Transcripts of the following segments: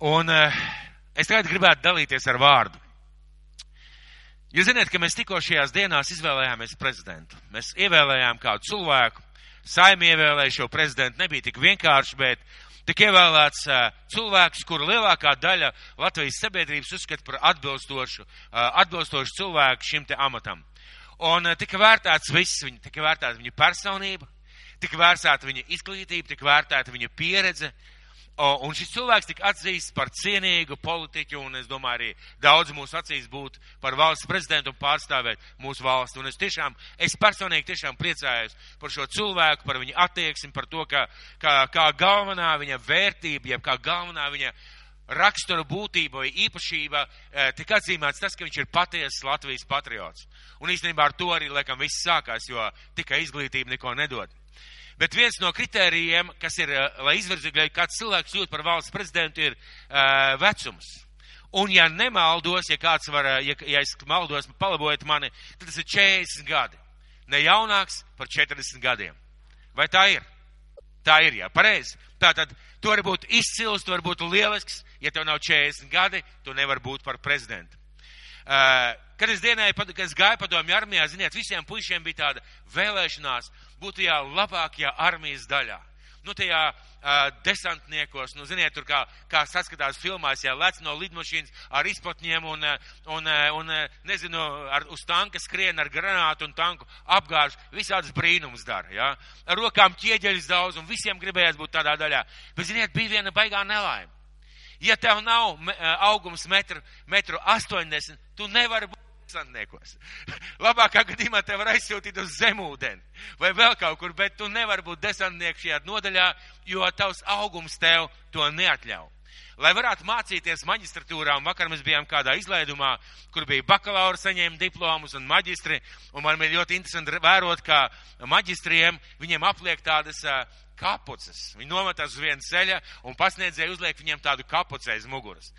Un uh, es tagad gribētu dalīties ar vārdu. Jūs zināt, ka mēs tikko šajās dienās izvēlējāmies prezidentu. Mēs ievēlējām kādu cilvēku, saimi ievēlēja šo prezidentu, nebija tik vienkārši, bet tik ievēlēts uh, cilvēks, kuru lielākā daļa Latvijas sabiedrības uzskata par atbilstošu, uh, atbilstošu cilvēku šim te amatam. Un uh, tika vērtēts viss, viņa, tika vērtēta viņa personība, tika vērtēta viņa izglītība, tika vērtēta viņa pieredze, uh, Un šis cilvēks tika atzīsts par cienīgu politiķu, un es domāju, arī daudz mūsu acīs būt par valsts prezidentu un pārstāvēt mūsu valsti. Un es tiešām, es personīgi tiešām priecājos par šo cilvēku, par viņa attieksmi, par to, ka, kā, kā galvenā viņa vērtība, jeb kā galvenā viņa rakstura būtība vai īpašība eh, tika atzīmēts tas, ka viņš ir patiesas Latvijas patriots. Un īstenībā ar to arī, laikam, viss sākās, jo tikai izglītība neko nedod. Bet viens no kritērijiem, kas ir, eh, lai izvirzītu, kāds cilvēks kļūtu par valsts prezidentu, ir uh, vecums. Un, ja nemaldos, ja kāds var, eh, ja, ja es maldos, palabojiet mani, tad tas ir 40 gadi. Ne jaunāks par 40 gadiem. Vai tā ir? Tā ir, jā, pareizi. Tātad, tu vari būt izcils, tu vari būt lielisks, ja tev nav 40 gadi, tu nevar būt par prezidentu. Uh, kad es dienēju, kad es gāju padomju armijā, ziniet, visiem puišiem bija tāda vēlēšanās būt tajā labākajā armijas daļā. Nu, tajā uh, desantniekos, nu, ziniet, tur kā, kā saskatās filmās, ja lec no lidmašīnas ar izpatņiem un, un, un, nezinu, ar, uz tanka skrien ar granātu un tanku apgāž, visādas brīnums dara, ja? Ar rokām ķieģeļas daudz un visiem gribējās būt tādā daļā. Bet, ziniet, bija viena baigā nelaime. Ja tev nav augums metru, metru 80, tu nevari būt desantniekos. Labākā gadījumā te var aizsūtīt uz zemūdeni vai vēl kaut kur, bet tu nevari būt desantnieks šajā nodaļā, jo tavs augums tev to neatļauj. Lai varētu mācīties maģistratūrā, un vakar mēs bijām kādā izlaidumā, kur bija bakalaura saņēma diplomus un maģistri, un man bija ļoti interesanti vērot, kā maģistriem viņiem apliek tādas kapuces. Viņi nometās uz vienu ceļa un pasniedzēja uzliek viņiem tādu kapuci aiz muguras.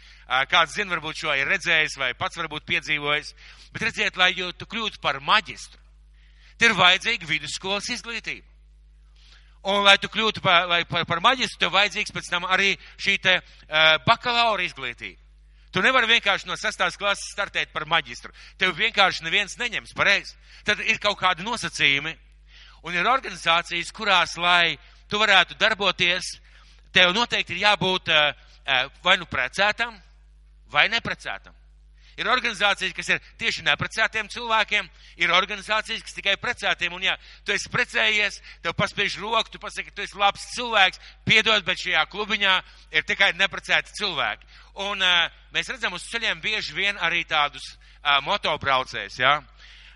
Kāds zina, varbūt šo ir redzējis vai pats varbūt piedzīvojis, bet redziet, lai tu kļūtu par maģistru, te ir vajadzīga vidusskolas izglītība. Un, lai tu kļūtu par, lai, par, par maģistru, tev vajadzīgs pēc tam arī šī te uh, bakalaura izglītība. Tu nevari vienkārši no sastās klases startēt par maģistru. Tev vienkārši neviens neņems pareizi. Tad ir kaut kādi nosacījumi. Un ir organizācijas, kurās, lai tu varētu darboties, tev noteikti ir jābūt vai nu precētam, vai neprecētam. Ir organizācijas, kas ir tieši neprecētiem cilvēkiem, ir organizācijas, kas tikai precētiem, un ja tu esi precējies, tev paspiež roku, tu pasaki, ka tu esi labs cilvēks, piedod, bet šajā klubiņā ir tikai neprecēti cilvēki. Un uh, mēs redzam uz ceļiem bieži vien arī tādus uh, motobraucējus. Ja?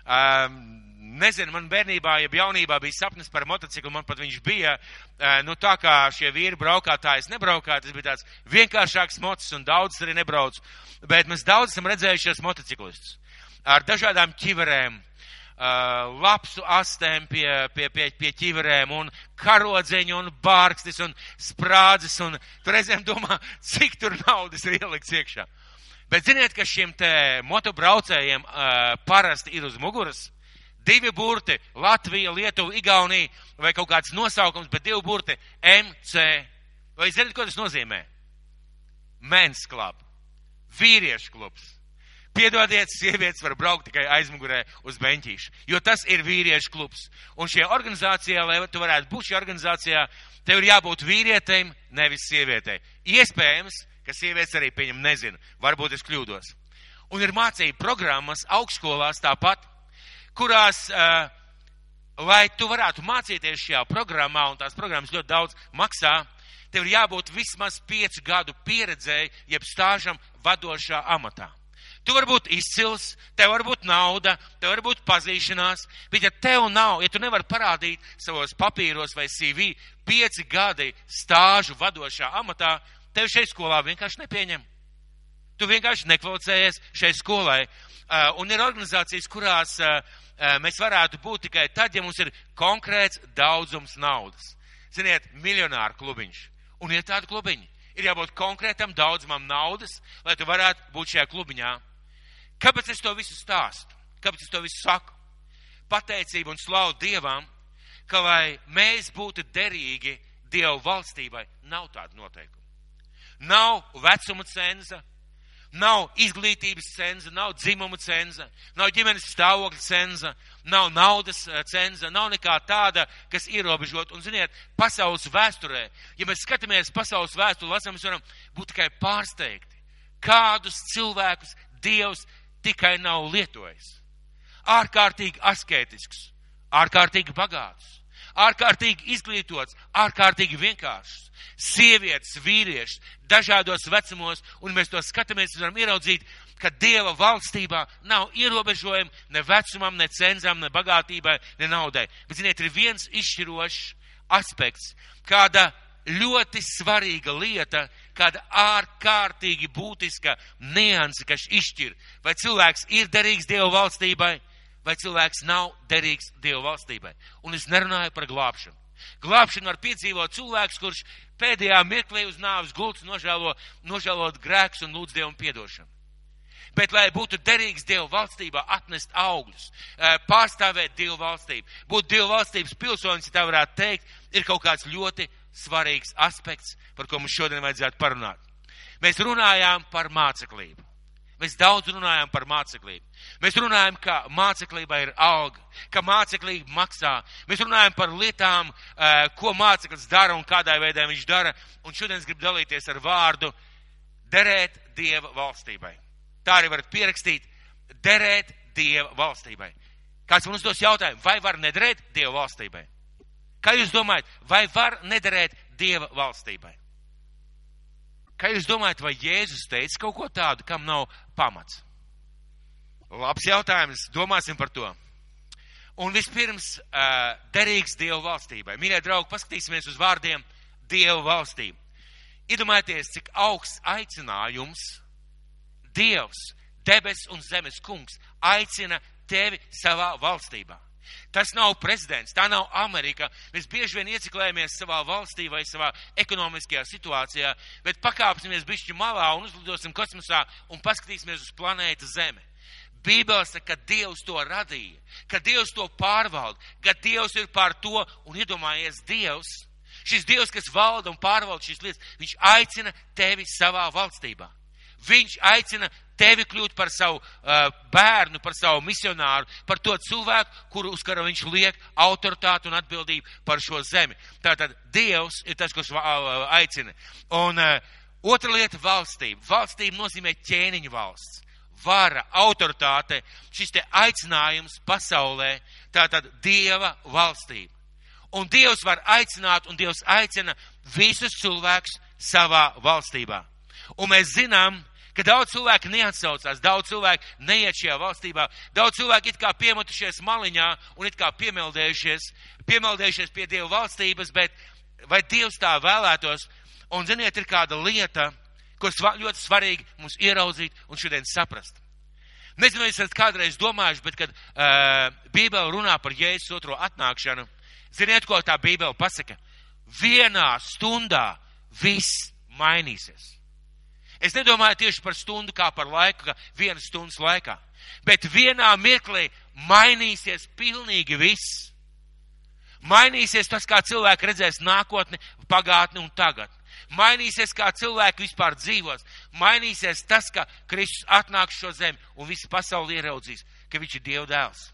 Um, nezinu, man bērnībā, ja jaunībā bija sapnis par motociklu, man pat viņš bija, nu tā kā šie vīri braukātāji, es nebraukāju, tas bija tāds vienkāršāks mocis un daudz arī nebrauc, bet mēs daudz esam redzējušies motociklistus. Ar dažādām ķiverēm, lapsu astēm pie, pie, pie, pie ķiverēm un karodzeņu un bārkstis un sprādzes un tu reizēm domā, cik tur naudas ir ielikts iekšā. Bet ziniet, ka šiem te motobraucējiem uh, parasti ir uz muguras divi burti - Latvija, Lietuva, Igaunija vai kaut kāds nosaukums, bet divi burti - MC. Vai zināt, ko tas nozīmē? Men's club, vīriešu klubs. Piedodiet, sievietes var braukt tikai aizmugurē uz beņķīšu, jo tas ir vīriešu klubs. Un šajā organizācijā, lai tu varētu būt šajā organizācijā, tev ir jābūt vīrietim, nevis sievietei. Iespējams, ka sievietes arī pieņem nezinu, varbūt es kļūdos. Un ir mācība programmas augstskolās tāpat kurās, uh, lai tu varētu mācīties šajā programmā, un tās programmas ļoti daudz maksā, tev ir jābūt vismaz piecu gadu pieredzēji, jeb stāžam vadošā amatā. Tu vari būt izcils, tev var būt nauda, tev var būt pazīšanās, bet ja tev nav, ja tu nevari parādīt savos papīros vai CV pieci gadi stāžu vadošā amatā, tev šeit skolā vienkārši nepieņem. Tu vienkārši nekvalificējies šai skolai. Uh, un ir organizācijas, kurās uh, mēs varētu būt tikai tad, ja mums ir konkrēts daudzums naudas. Ziniet, miljonāru klubiņš. Un ir tādi klubiņi. Ir jābūt konkrētam daudzumam naudas, lai tu varētu būt šajā klubiņā. Kāpēc es to visu stāstu? Kāpēc es to visu saku? Pateicību un slavu Dievam, ka lai mēs būtu derīgi Dievu valstībai, nav tāda noteikuma. Nav vecuma cenza, nav izglītības cenza, nav dzimuma cenza, nav ģimenes stāvokļa cenza, nav naudas eh, cenza, nav nekā tāda, kas ierobežot. Un, ziniet, pasaules vēsturē, ja mēs skatāmies pasaules vēsturi, lasām, mēs varam būt tikai pārsteigti, kādus cilvēkus Dievs tikai nav lietojis. Ārkārtīgi asketisks, ārkārtīgi bagāts, ārkārtīgi izglītots, ārkārtīgi vienkāršs. Sievietes, vīrieši, dažādos vecumos, un mēs to skatāmies, varam ieraudzīt, ka Dieva valstībā nav ierobežojumi ne vecumam, ne cenzām, ne bagātībai, ne naudai. Bet, ziniet, ir viens izšķirošs aspekts, kāda ļoti svarīga lieta, kāda ārkārtīgi būtiska nianse, kas izšķir, vai cilvēks ir derīgs Dieva valstībai, vai cilvēks nav derīgs Dieva valstībai. Un es nerunāju par glābšanu. Glābšanu var piedzīvot cilvēks, kurš pēdējā mirklī uz nāves gultas nožēlo, nožēlot grēks un lūdz Dievu piedošanu. Bet, lai būtu derīgs Dieva valstībā, atnest augļus, eh, pārstāvēt Dieva valstību, būt Dieva valstības pilsonis, ja tā varētu teikt, ir kaut kāds ļoti svarīgs aspekts, par ko mums šodien vajadzētu parunāt. Mēs runājām par māceklību. Mēs daudz runājam par māceklību. Mēs runājam, ka māceklība ir alga, ka māceklība maksā. Mēs runājam par lietām, eh, ko māceklis dara un kādā veidā viņš dara. Un šodien es gribu dalīties ar vārdu derēt Dieva valstībai. Tā arī varat pierakstīt derēt Dieva valstībai. Kāds man uzdos jautājumu, vai var nederēt Dieva valstībai? Kā jūs domājat, vai var nederēt Dieva valstībai? Kā jūs domājat, vai Jēzus teica kaut ko tādu, kam nav pamats? Labs jautājums, domāsim par to. Un vispirms, uh, derīgs Dievu valstībai. Mīļie draugi, paskatīsimies uz vārdiem Dievu valstību. Iedomājieties, cik augsts aicinājums Dievs, debes un zemes kungs, aicina tevi savā valstībā. Tas nav prezidents, tā nav Amerika. Mēs bieži vien ieciklējamies savā valstī vai savā ekonomiskajā situācijā, bet pakāpsimies bišķi malā un uzlidosim kosmosā un paskatīsimies uz planētu Zeme. Bībele saka, ka Dievs to radīja, ka Dievs to pārvalda, ka Dievs ir pār to un iedomājies Dievs. Šis Dievs, kas valda un pārvalda šīs lietas, viņš aicina tevi savā valstībā. Viņš aicina tevi kļūt par savu uh, bērnu, par savu misionāru, par to cilvēku, kuru uz kara viņš liek autoritāti un atbildību par šo zemi. Tātad Dievs ir tas, uh, aicina. Un uh, otra lieta - valstība. Valstība nozīmē ķēniņu valsts. Vara, autoritāte, šis te aicinājums pasaulē, tātad Dieva valstība. Un Dievs var aicināt, un Dievs aicina visus cilvēkus savā valstībā. Un mēs zinām, ka daudz cilvēku neatsaucās, daudz cilvēku neiet šajā valstībā, daudz cilvēku it kā piemetušies maliņā un it kā piemeldējušies, piemeldējušies pie Dieva valstības, bet vai Dievs tā vēlētos? Un ziniet, ir kāda lieta, ko ļoti svarīgi mums ieraudzīt un šodien saprast. Nezinu, vai esat kādreiz domājuši, bet kad uh, Bībele runā par Jēzus otro atnākšanu, ziniet, ko tā Bībele pasaka? Vienā stundā viss mainīsies. Es nedomāju tieši par stundu kā par laiku, ka vienas stundas laikā. Bet vienā mirklī mainīsies pilnīgi viss. Mainīsies tas, kā cilvēki redzēs nākotni, pagātni un tagad. Mainīsies, kā cilvēki vispār dzīvos. Mainīsies tas, ka Kristus atnāks šo zemi un visi pasauli ieraudzīs, ka viņš ir Dieva dēls.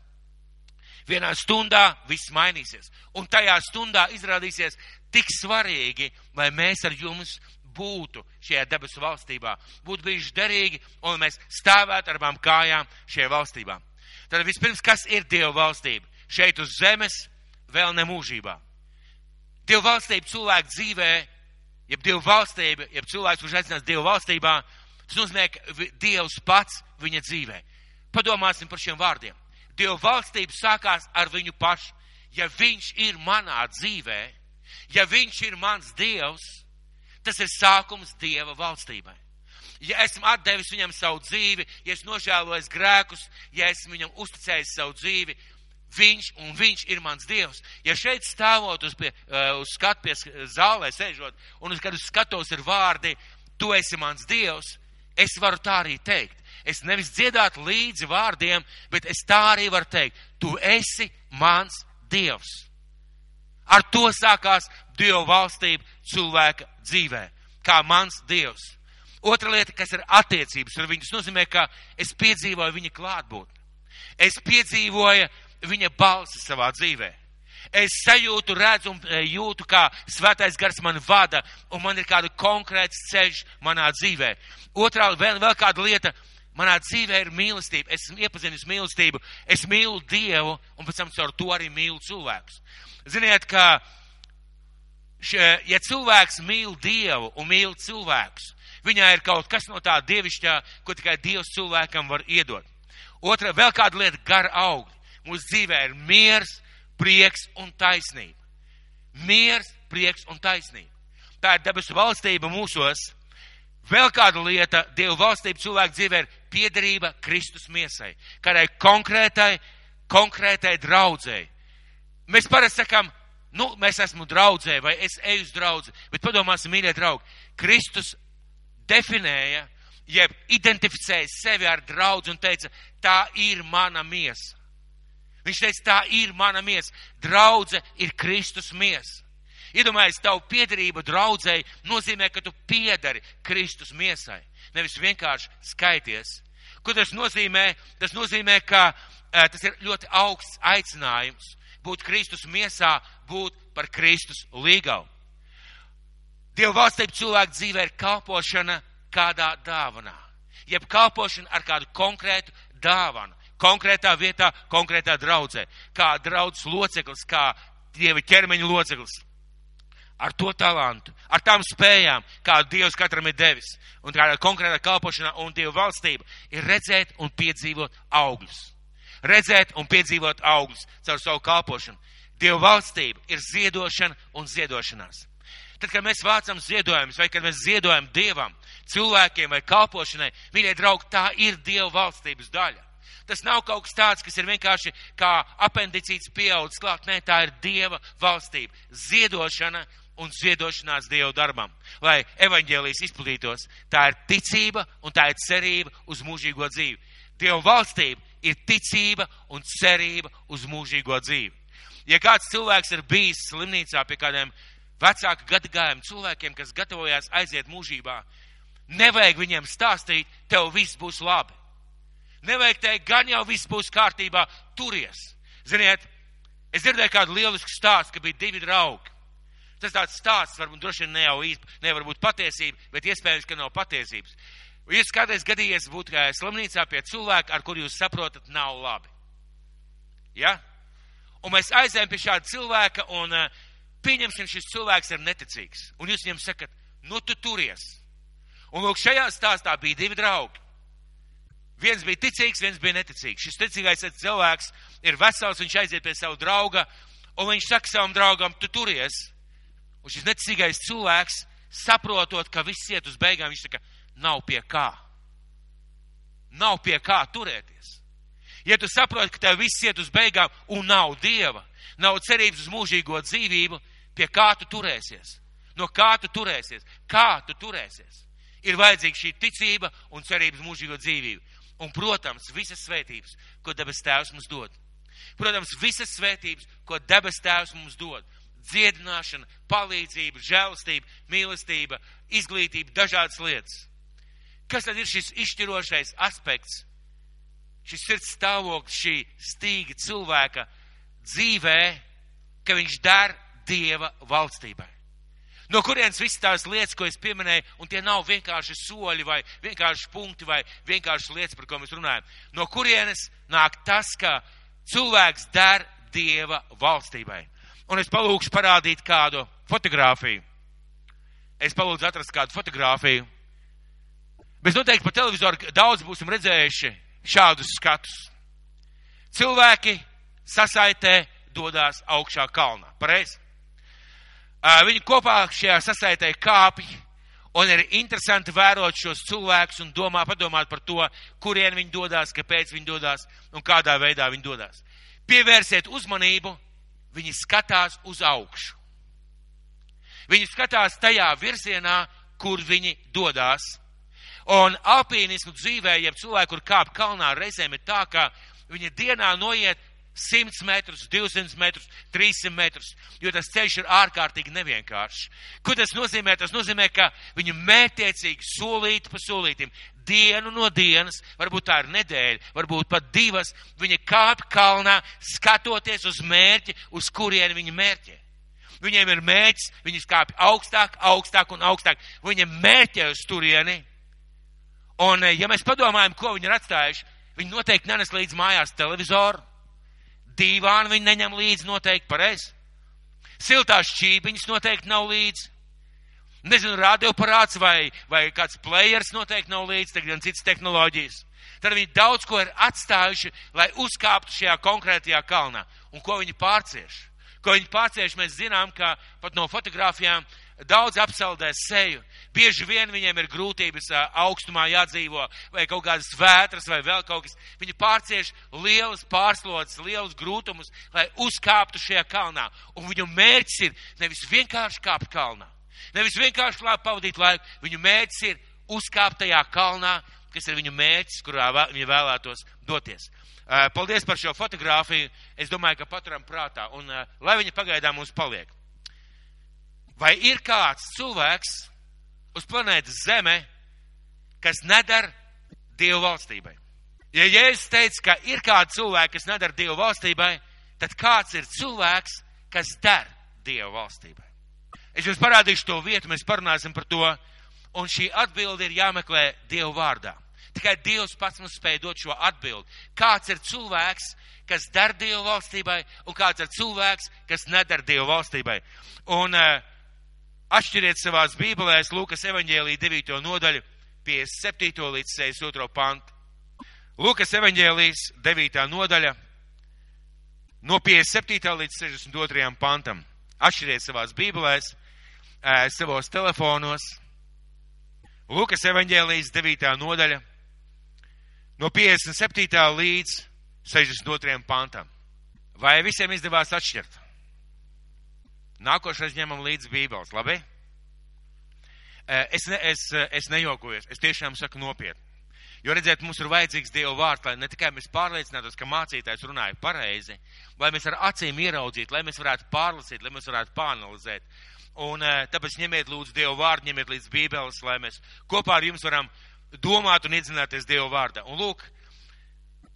Vienā stundā viss mainīsies. Un tajā stundā izrādīsies tik svarīgi, lai mēs ar jums būtu šajā debesu valstībā, būtu bijuši derīgi un mēs stāvētu ar abām kājām šajā valstībā. Tad vispirms, kas ir Dieva valstība? Šeit uz zemes vēl ne mūžībā. Dieva valstība cilvēku dzīvē, jeb Dieva valstība, jeb cilvēks, kurš aicinās Dieva valstībā, tas nozīmē, ka Dievs pats viņa dzīvē. Padomāsim par šiem vārdiem. Dieva valstība sākās ar viņu pašu. Ja viņš ir manā dzīvē, ja viņš ir mans Dievs, Tas ir sākums Dieva valstībai. Ja esmu atdevis viņam savu dzīvi, ja esmu nožēlojis grēkus, ja esmu viņam uzticējis savu dzīvi, viņš un viņš ir mans Dievs. Ja šeit stāvot uz, pie, uh, uz skatu pie zālē, sēžot, un uz kādu skatos ir vārdi, tu esi mans Dievs, es varu tā arī teikt. Es nevis dziedāt līdzi vārdiem, bet es tā arī varu teikt, tu esi mans Dievs. Ar to sākās Dieva valstība cilvēka dzīvē. kā mans Dievs. Otra lieta, kas ir attiecības ar viņu, tas nozīmē, ka es piedzīvoju viņa klātbūtni. Es piedzīvoju viņa balsi savā dzīvē. Es sajūtu, redzu un e, jūtu, kā svētais gars man vada, un man ir kāda konkrēts ceļš manā dzīvē. Otrā, vēl, vēl kāda lieta, manā dzīvē ir mīlestība. Es esmu iepazinis mīlestību, es mīlu Dievu, un pēc tam caur to arī mīlu cilvēkus. Ziniet, ka, še, ja cilvēks mīl Dievu un mīl cilvēkus, viņā ir kaut kas no tā dievišķā, ko tikai Dievs cilvēkam var iedot. Otra, vēl kāda lieta - gara augļi. Mūsu dzīvē ir miers, prieks un taisnība. Miers, prieks un taisnība. Tā ir debesu valstība mūsos. Vēl kāda lieta - Dieva valstība cilvēku dzīvē ir piederība Kristus miesai, kādai konkrētai, konkrētai draudzēji. Mēs parasti sakām, nu, mēs esmu draudzē vai es eju uz draudzi, bet padomāsim, mīļie draugi, Kristus definēja, jeb identificēja sevi ar draudzu un teica, tā ir mana miesa. Viņš teica, tā ir mana miesa. Draudze ir Kristus miesa. Iedomājies, tavu piedarību draudzēji nozīmē, ka tu piedari Kristus miesai. Nevis vienkārši skaities. Ko tas nozīmē? Tas nozīmē, ka e, tas ir ļoti augsts aicinājums būt Kristus miesā, būt par Kristus līgavu. Dieva valstība cilvēku dzīvē ir kalpošana kādā dāvanā. Jeb kalpošana ar kādu konkrētu dāvanu konkrētā vietā, konkrētā draudzē, kā draudzes loceklis, kā dieva ķermeņa loceklis. Ar to talantu, ar tām spējām, kādu Dievs katram ir devis, un kādā konkrētā kalpošanā un Dieva valstība ir redzēt un piedzīvot augļus. Redzēt un piedzīvot augļus caur savu kalpošanu. Dieva valstība ir ziedošana un ziedošanās. Tad, kad mēs vācam ziedojumus, vai kad mēs ziedojam Dievam, cilvēkiem vai kalpošanai, mīļie draugi, tā ir Dieva valstības daļa. Tas nav kaut kas tāds, kas ir vienkārši kā apendicīts pieaudzis klāt. Nē, tā ir Dieva valstība. Ziedošana un ziedošanās Dieva darbam, lai evaņģēlijas izplatītos. Tā ir ticība un tā ir cerība uz mūžīgo dzīvi. Dieva valstība ir ticība un cerība uz mūžīgo dzīvi. Ja kāds cilvēks ir bijis slimnīcā pie kādiem vecāku gadagājumu cilvēkiem, kas gatavojās aiziet mūžībā, nevajag viņiem stāstīt, tev viss būs labi. Nevajag teikt, gan jau viss būs kārtībā, turies. Ziniet, es dzirdēju kādu lielisku stāstu, ka bija divi draugi. Tas tāds stāsts, varbūt droši vien ne jau īsti, nevar būt patiesība, bet iespējams, ka nav patiesības. Jūs kādreiz gadījies būt slimnīcā pie cilvēka, ar kuru jūs saprotat, nav labi. Ja? Un mēs aizējām pie šāda cilvēka, un pieņemsim, šis cilvēks ir neticīgs. Un jūs viņam sakat, nu tu turies. Un lūk, šajā stāstā bija divi draugi. Viens bija ticīgs, viens bija neticīgs. Šis ticīgais cilvēks ir vesels, viņš aiziet pie savu drauga, un viņš saka savam draugam, tu turies. Un šis neticīgais cilvēks, saprotot, ka viss iet uz beigām, viņš saka, nav pie kā. Nav pie kā turēties. Ja tu saproti, ka tev viss iet uz beigām un nav dieva, nav cerības uz mūžīgo dzīvību, pie kā tu turēsies? No kā tu turēsies? Kā tu turēsies? Ir vajadzīga šī ticība un cerības mūžīgo dzīvību. Un, protams, visas svētības, ko debes tēvs mums dod. Protams, visas svētības, ko debes tēvs mums dod. Dziedināšana, palīdzība, žēlastība, mīlestība, izglītība, dažādas lietas. Kas tad ir šis izšķirošais aspekts, šis sirds stāvoklis, šī stīga cilvēka dzīvē, ka viņš der Dieva valstībai? No kurienes visas tās lietas, ko es pieminēju, un tie nav vienkārši soļi vai vienkārši punkti vai vienkārši lietas, par ko mēs runājam. No kurienes nāk tas, ka cilvēks der Dieva valstībai. Un es palūkšu parādīt kādu fotografiju. Es palūdzu atrast kādu fotografiju. Mēs noteikti pa televizoru daudz būsim redzējuši šādus skatus. Cilvēki sasaitē dodās augšā kalnā. Pareizi? Viņi kopā šajā sasaitē kāpj, un ir interesanti vērot šos cilvēkus un domā, padomāt par to, kurien viņi dodas, kāpēc viņi dodas un kādā veidā viņi dodas. Pievērsiet uzmanību, viņi skatās uz augšu. Viņi skatās tajā virzienā, kur viņi dodas. Un alpīnismu dzīvē, ja cilvēki, kur kāp kalnā, reizēm ir tā, ka viņi dienā noiet 100 metrus, 200 metrus, 300 metrus, jo tas ceļš ir ārkārtīgi nevienkāršs. Ko tas nozīmē? Tas nozīmē, ka viņi mērķiecīgi solīti pa solītim, dienu no dienas, varbūt tā ir nedēļa, varbūt pat divas, viņi kāp kalnā, skatoties uz mērķi, uz kurieni viņi mērķē. Viņiem ir mērķis, viņi kāpj augstāk, augstāk un augstāk. Viņi mērķē uz turieni. Un, ja mēs padomājam, ko viņi ir atstājuši, viņi noteikti nenes līdz mājās televizoru Dīvānu viņi neņem līdzi noteikti pareizi. Siltās šķīpiņas noteikti nav līdzi. Nezinu, radioparāts vai, vai kāds players noteikti nav līdzi, tad gan citas tehnoloģijas. Tad viņi daudz ko ir atstājuši, lai uzkāptu šajā konkrētajā kalnā. Un ko viņi pārcieš? Ko viņi pārcieš, mēs zinām, ka pat no fotografijām daudz apsaldē seju. Bieži vien viņiem ir grūtības augstumā jādzīvo, vai kaut kādas vētras, vai vēl kaut kas. Viņi pārcieš lielas pārslodzes, lielus grūtumus, lai uzkāptu šajā kalnā. Un viņu mērķis ir nevis vienkārši kāpt kalnā, nevis vienkārši labi pavadīt laiku. Viņu mērķis ir uzkāpt tajā kalnā, kas ir viņu mērķis, kurā viņi vēlētos doties. Paldies par šo fotografiju. Es domāju, ka paturam prātā, un lai viņa pagaidām mums paliek. Vai ir kāds cilvēks uz planētas Zeme, kas nedara Dievu valstībai? Ja Jēzus teica, ka ir kādi cilvēki, kas nedara Dievu valstībai, tad kāds ir cilvēks, kas der Dievu valstībai? Es jums parādīšu to vietu, mēs parunāsim par to, un šī atbilde ir jāmeklē Dievu vārdā. Tikai Dievs pats mums spēja dot šo atbildi. Kāds ir cilvēks, kas der Dievu valstībai, un kāds ir cilvēks, kas nedara Dievu valstībai. Un uh, Atšķiriet savās bībelēs Lūkas evaņģēlī 9. nodaļu 57. līdz 62. pantu. Lūkas evaņģēlīs 9. nodaļa no 57. līdz 62. pantam. Atšķiriet savās bībelēs, savos telefonos. Lūkas evaņģēlīs 9. nodaļa no 57. līdz 62. pantam. Vai visiem izdevās atšķirt? Nākošais ņemam līdzi Bībeles, labi? Es, ne, es, es nejokojos, es tiešām saku nopietni. Jo redziet, mums ir vajadzīgs Dieva vārds, lai ne tikai mēs pārliecinātos, ka mācītājs runāja pareizi, lai mēs ar acīm ieraudzītu, lai mēs varētu pārlasīt, lai mēs varētu pāranalizēt. Un tāpēc ņemiet lūdzu Dievu vārdu, ņemiet līdz Bībeles, lai mēs kopā ar jums varam domāt un iedzināties Dievu vārdā. Un lūk,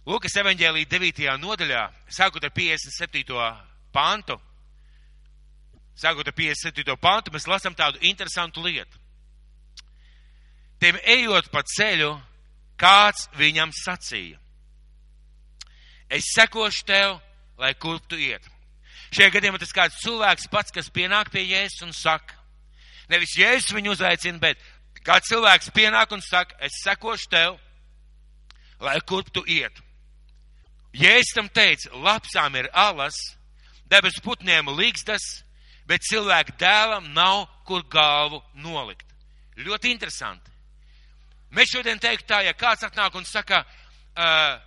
Lūkas evaņģēlī 9. nodaļā, sākot ar 57. pantu, sākot ar 57. pantu, mēs lasām tādu interesantu lietu. Tiem ejot pa ceļu, kāds viņam sacīja: Es sekošu tev, lai kur tu iet. Šajā gadījumā tas kāds cilvēks pats, kas pienāk pie Jēzus un saka, nevis Jēzus viņu uzaicina, bet kāds cilvēks pienāk un saka, es sekošu tev, lai kur tu iet. Jēzus tam teica, lapsām ir alas, debes putniem līgstas, bet cilvēku dēlam nav kur galvu nolikt. Ļoti interesanti. Mēs šodien teiktu tā, ja kāds atnāk un saka, uh,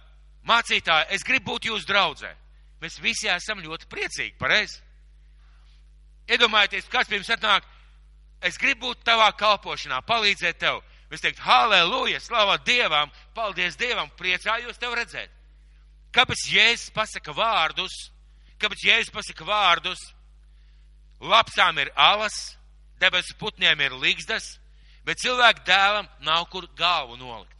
mācītāji, es gribu būt jūsu draudzē. Mēs visi esam ļoti priecīgi, pareizi? Iedomājieties, kāds pirms atnāk, es gribu būt tavā kalpošanā, palīdzēt tev. Mēs teikt, halleluja, slavā Dievam, paldies Dievam, priecājos tev redzēt. Kāpēc Jēzus pasaka vārdus? Kāpēc Jēzus pasaka vārdus? Lapsām ir alas, debesu putniem ir līgstas, bet cilvēku dēlam nav kur galvu nolikt.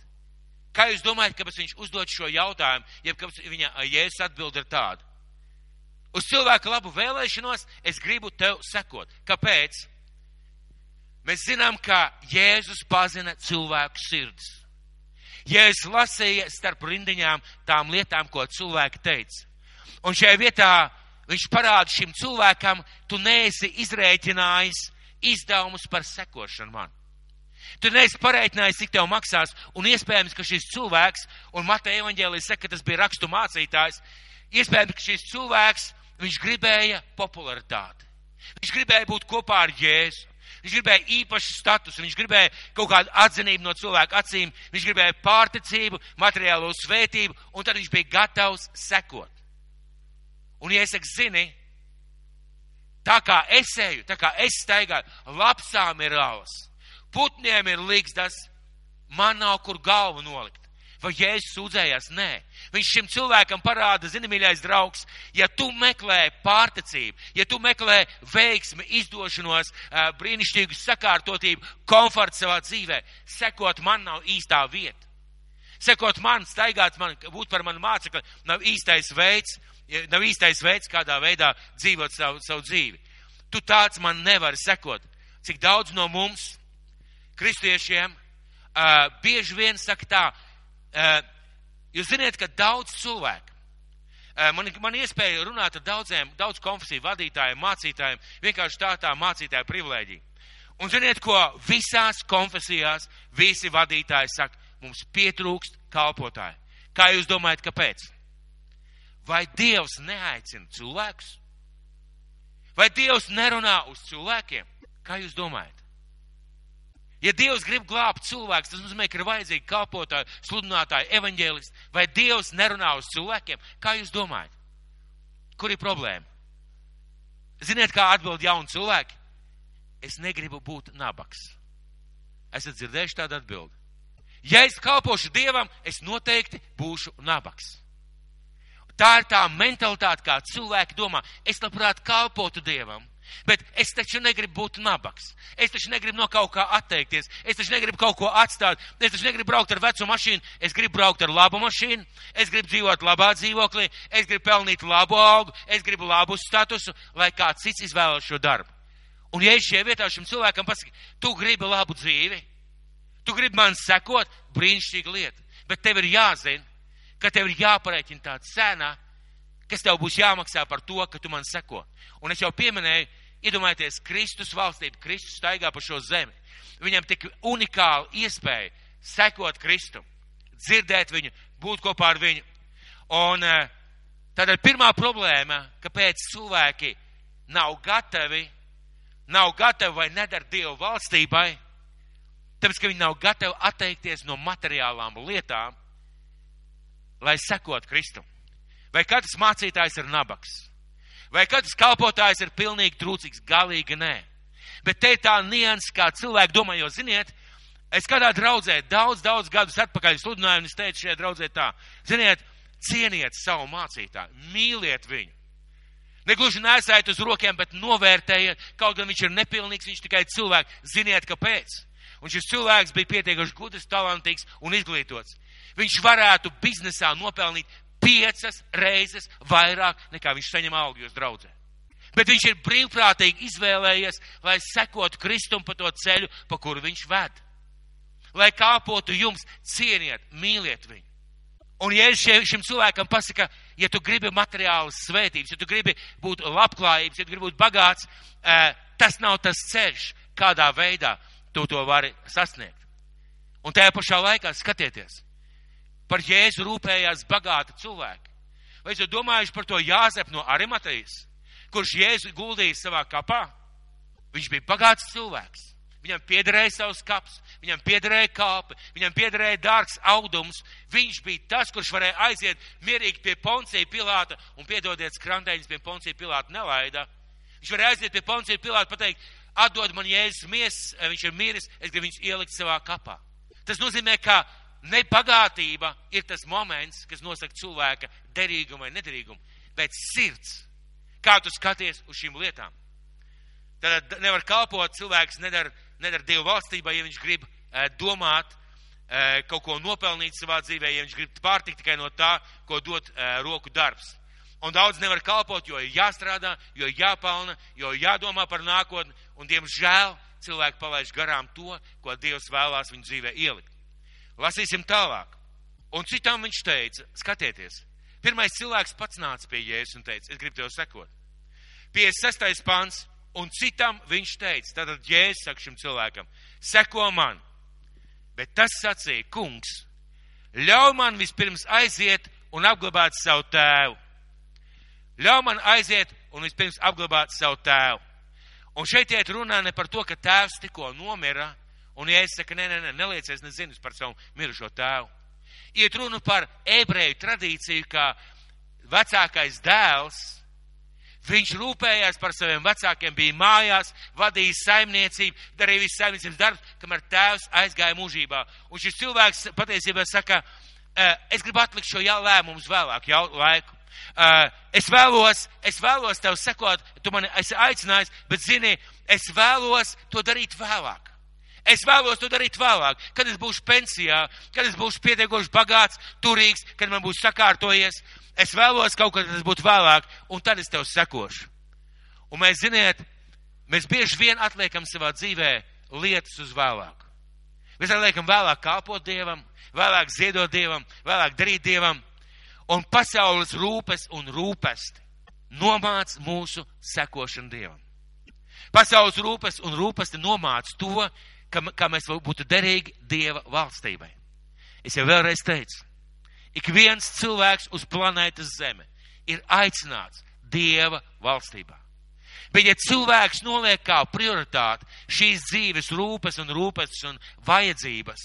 Kā jūs domājat, kāpēc viņš uzdod šo jautājumu, jeb kāpēc viņa jēzus atbild ir tāda? Uz cilvēku labu vēlēšanos es gribu tev sekot. Kāpēc? Mēs zinām, ka Jēzus pazina cilvēku sirdis. Jēzus lasīja starp rindiņām tām lietām, ko cilvēki teica. Un šajā vietā viņš parāda šim cilvēkam, tu neesi izrēķinājis izdevumus par sekošanu man. Tu neesi pareiķinājis, cik tev maksās, un iespējams, ka šis cilvēks, un Mateja evaņģēlijas saka, ka tas bija rakstu mācītājs, iespējams, ka šis cilvēks, viņš gribēja popularitāti. Viņš gribēja būt kopā ar Jēzu. Viņš gribēja īpašu statusu, viņš gribēja kaut kādu atzinību no cilvēku acīm, viņš gribēja pārticību, materiālo svētību, un tad viņš bija gatavs sekot. Un, ja es saku, zini, tā kā es eju, tā kā es staigāju, lapsām ir alas, putniem ir līgstas, man nav kur galvu nolikt. Vai Jēzus sūdzējās? Nē. Viņš šim cilvēkam parāda, zini, mīļais draugs, ja tu meklē pārticību, ja tu meklē veiksmi, izdošanos, brīnišķīgu sakārtotību, komfortu savā dzīvē, sekot man nav īstā vieta. Sekot man, staigāt man, būt par manu mācekli, nav īstais veids, nav īstais veids, kādā veidā dzīvot savu, savu dzīvi. Tu tāds man nevari sekot. Cik daudz no mums, kristiešiem, uh, bieži vien saka tā, uh, jūs ziniet, ka daudz cilvēku, uh, man, man iespēja runāt ar daudziem, daudz konfesiju vadītājiem, mācītājiem, vienkārši tā tā mācītāja privilēģija. Un ziniet, ko visās konfesijās visi vadītāji saka, mums pietrūkst kalpotāji. Kā jūs domājat, kāpēc? Vai Dievs neaicina cilvēkus? Vai Dievs nerunā uz cilvēkiem? Kā jūs domājat? Ja Dievs grib glābt cilvēkus, tas nozīmē, ka ir vajadzīgi kalpotāji, sludinātāji, evaņģēlisti. Vai Dievs nerunā uz cilvēkiem? Kā jūs domājat? Kur ir problēma? Ziniet, kā atbild jauni cilvēki? Es negribu būt nabaks. Esat dzirdējuši tādu atbildi? Ja es kalpošu Dievam, es noteikti būšu nabaks. Tā ir tā mentalitāte, kā cilvēki domā. Es labprāt kalpotu Dievam, Bet es taču negribu būt nabaks. Es taču negribu no kaut kā atteikties. Es taču negribu kaut ko atstāt. Es taču negribu braukt ar vecu mašīnu. Es gribu braukt ar labu mašīnu. Es gribu dzīvot labā dzīvoklī. Es gribu pelnīt labu augu. Es gribu labu statusu, lai kāds cits izvēlas šo darbu. Un ja es šajā vietā šim cilvēkam pasaku, tu gribi labu dzīvi, tu gribi man sekot, brīnišķīga lieta. Bet tev ir jāzina, ka tev ir jāpareiķina tā cena, kas tev būs jāmaksā par to, ka tu man seko. Un es jau pieminēju, Iedomājieties, Kristus valstība, Kristus staigā pa šo zemi. Viņam tik unikāla iespēja sekot Kristum, dzirdēt viņu, būt kopā ar viņu. Un eh, tad ir pirmā problēma, kāpēc cilvēki nav gatavi, nav gatavi vai nedara Dievu valstībai, tāpēc, ka viņi nav gatavi atteikties no materiālām lietām, lai sekot Kristum. Vai katrs mācītājs ir nabaks? Vai katrs kalpotājs ir pilnīgi trūcīgs? Galīgi nē. Bet te ir tā nianses, kā cilvēki domā, jo ziniet, es kādā draudzē daudz, daudz gadus atpakaļ sludināju, un es teicu šajā draudzē tā, ziniet, cieniet savu mācītāju, mīliet viņu. Negluži nesaiet uz rokiem, bet novērtējiet, kaut gan viņš ir nepilnīgs, viņš tikai cilvēks, ziniet, kāpēc. Un šis cilvēks bija pietiekami gudrs, talantīgs un izglītots. Viņš varētu biznesā nopelnīt piecas reizes vairāk nekā viņš saņem augļos draudzē. Bet viņš ir brīvprātīgi izvēlējies, lai sekotu Kristum pa to ceļu, pa kuru viņš ved. Lai kāpotu jums, cieniet, mīliet viņu. Un ja es šim cilvēkam pasaku, ja tu gribi materiālas svētības, ja tu gribi būt labklājības, ja tu gribi būt bagāts, tas nav tas ceļš, kādā veidā tu to vari sasniegt. Un tajā pašā laikā skatieties, par Jēzu rūpējās bagāti cilvēki. Vai esat domājuši par to Jāzep no Arimatejas, kurš Jēzu guldīja savā kapā? Viņš bija bagāts cilvēks. Viņam piederēja savs kaps, viņam piederēja kāpe, viņam piederēja dārgs audums. Viņš bija tas, kurš varēja aiziet mierīgi pie Poncija Pilāta un piedodiet skrantēņus pie Poncija Pilāta nelaida. Viņš varēja aiziet pie Poncija Pilāta pateikt, atdod man jēzus miesas, viņš ir miris, es gribu viņus ielikt savā kapā. Tas nozīmē, ka Nebagātība ir tas moments, kas nosaka cilvēka derīgumu vai nederīgumu, bet sirds, kā tu skaties uz šīm lietām. Tad nevar kalpot cilvēks, nedara, nedara Dievu valstībai, ja viņš grib eh, domāt, eh, kaut ko nopelnīt savā dzīvē, ja viņš grib pārtikt tikai no tā, ko eh, roku darbs. Un daudz nevar kalpot, jo ir jāstrādā, jo ir jāpelna, jo ir jādomā par nākotni, un, diemžēl, cilvēki palaiž garām to, ko Dievs vēlās viņu dzīvē ielikt. Lasīsim tālāk. Un citam viņš teica, skatieties, pirmais cilvēks pats nāca pie Jēzus un teica, es gribu tev sekot. 56. pants, un citam viņš teica, tātad Jēzus saka šim cilvēkam, seko man. Bet tas sacīja, kungs, ļauj man vispirms aiziet un apglabāt savu tēvu. Ļauj man aiziet un vispirms apglabāt savu tēvu. Un šeit iet runā ne par to, ka tēvs tikko nomira, Un Jēzus saka, nē, nē, nē, neliecies nezinu par savu mirušo tēvu. Iet runa par ebreju tradīciju, ka vecākais dēls, viņš rūpējās par saviem vecākiem, bija mājās, vadīja saimniecību, darīja visu saimniecības darbus, kamēr tēvs aizgāja mūžībā. Un šis cilvēks patiesībā saka, es gribu atlikt šo lēmumu uz vēlāku laiku. Uh, es vēlos, es vēlos tev sekot, tu mani esi aicinājis, bet zini, es vēlos to darīt vēlāk. Es vēlos to darīt vēlāk, kad es būšu pensijā, kad es būšu pietiekoši bagāts, turīgs, kad man būs sakārtojies. Es vēlos kaut kad tas būtu vēlāk, un tad es tev sekošu. Un mēs, ziniet, mēs bieži vien atliekam savā dzīvē lietas uz vēlāku. Mēs atliekam vēlāk kalpot Dievam, vēlāk ziedot Dievam, vēlāk darīt Dievam, un pasaules rūpes un rūpesti nomāc mūsu sekošanu Dievam. Pasaules rūpes un rūpesti nomāc to, ka, ka mēs būtu derīgi Dieva valstībai. Es jau vēlreiz teicu, ik viens cilvēks uz planētas Zeme ir aicināts Dieva valstībā. Bet ja cilvēks noliek kā prioritāti šīs dzīves rūpes un rūpes un vajadzības,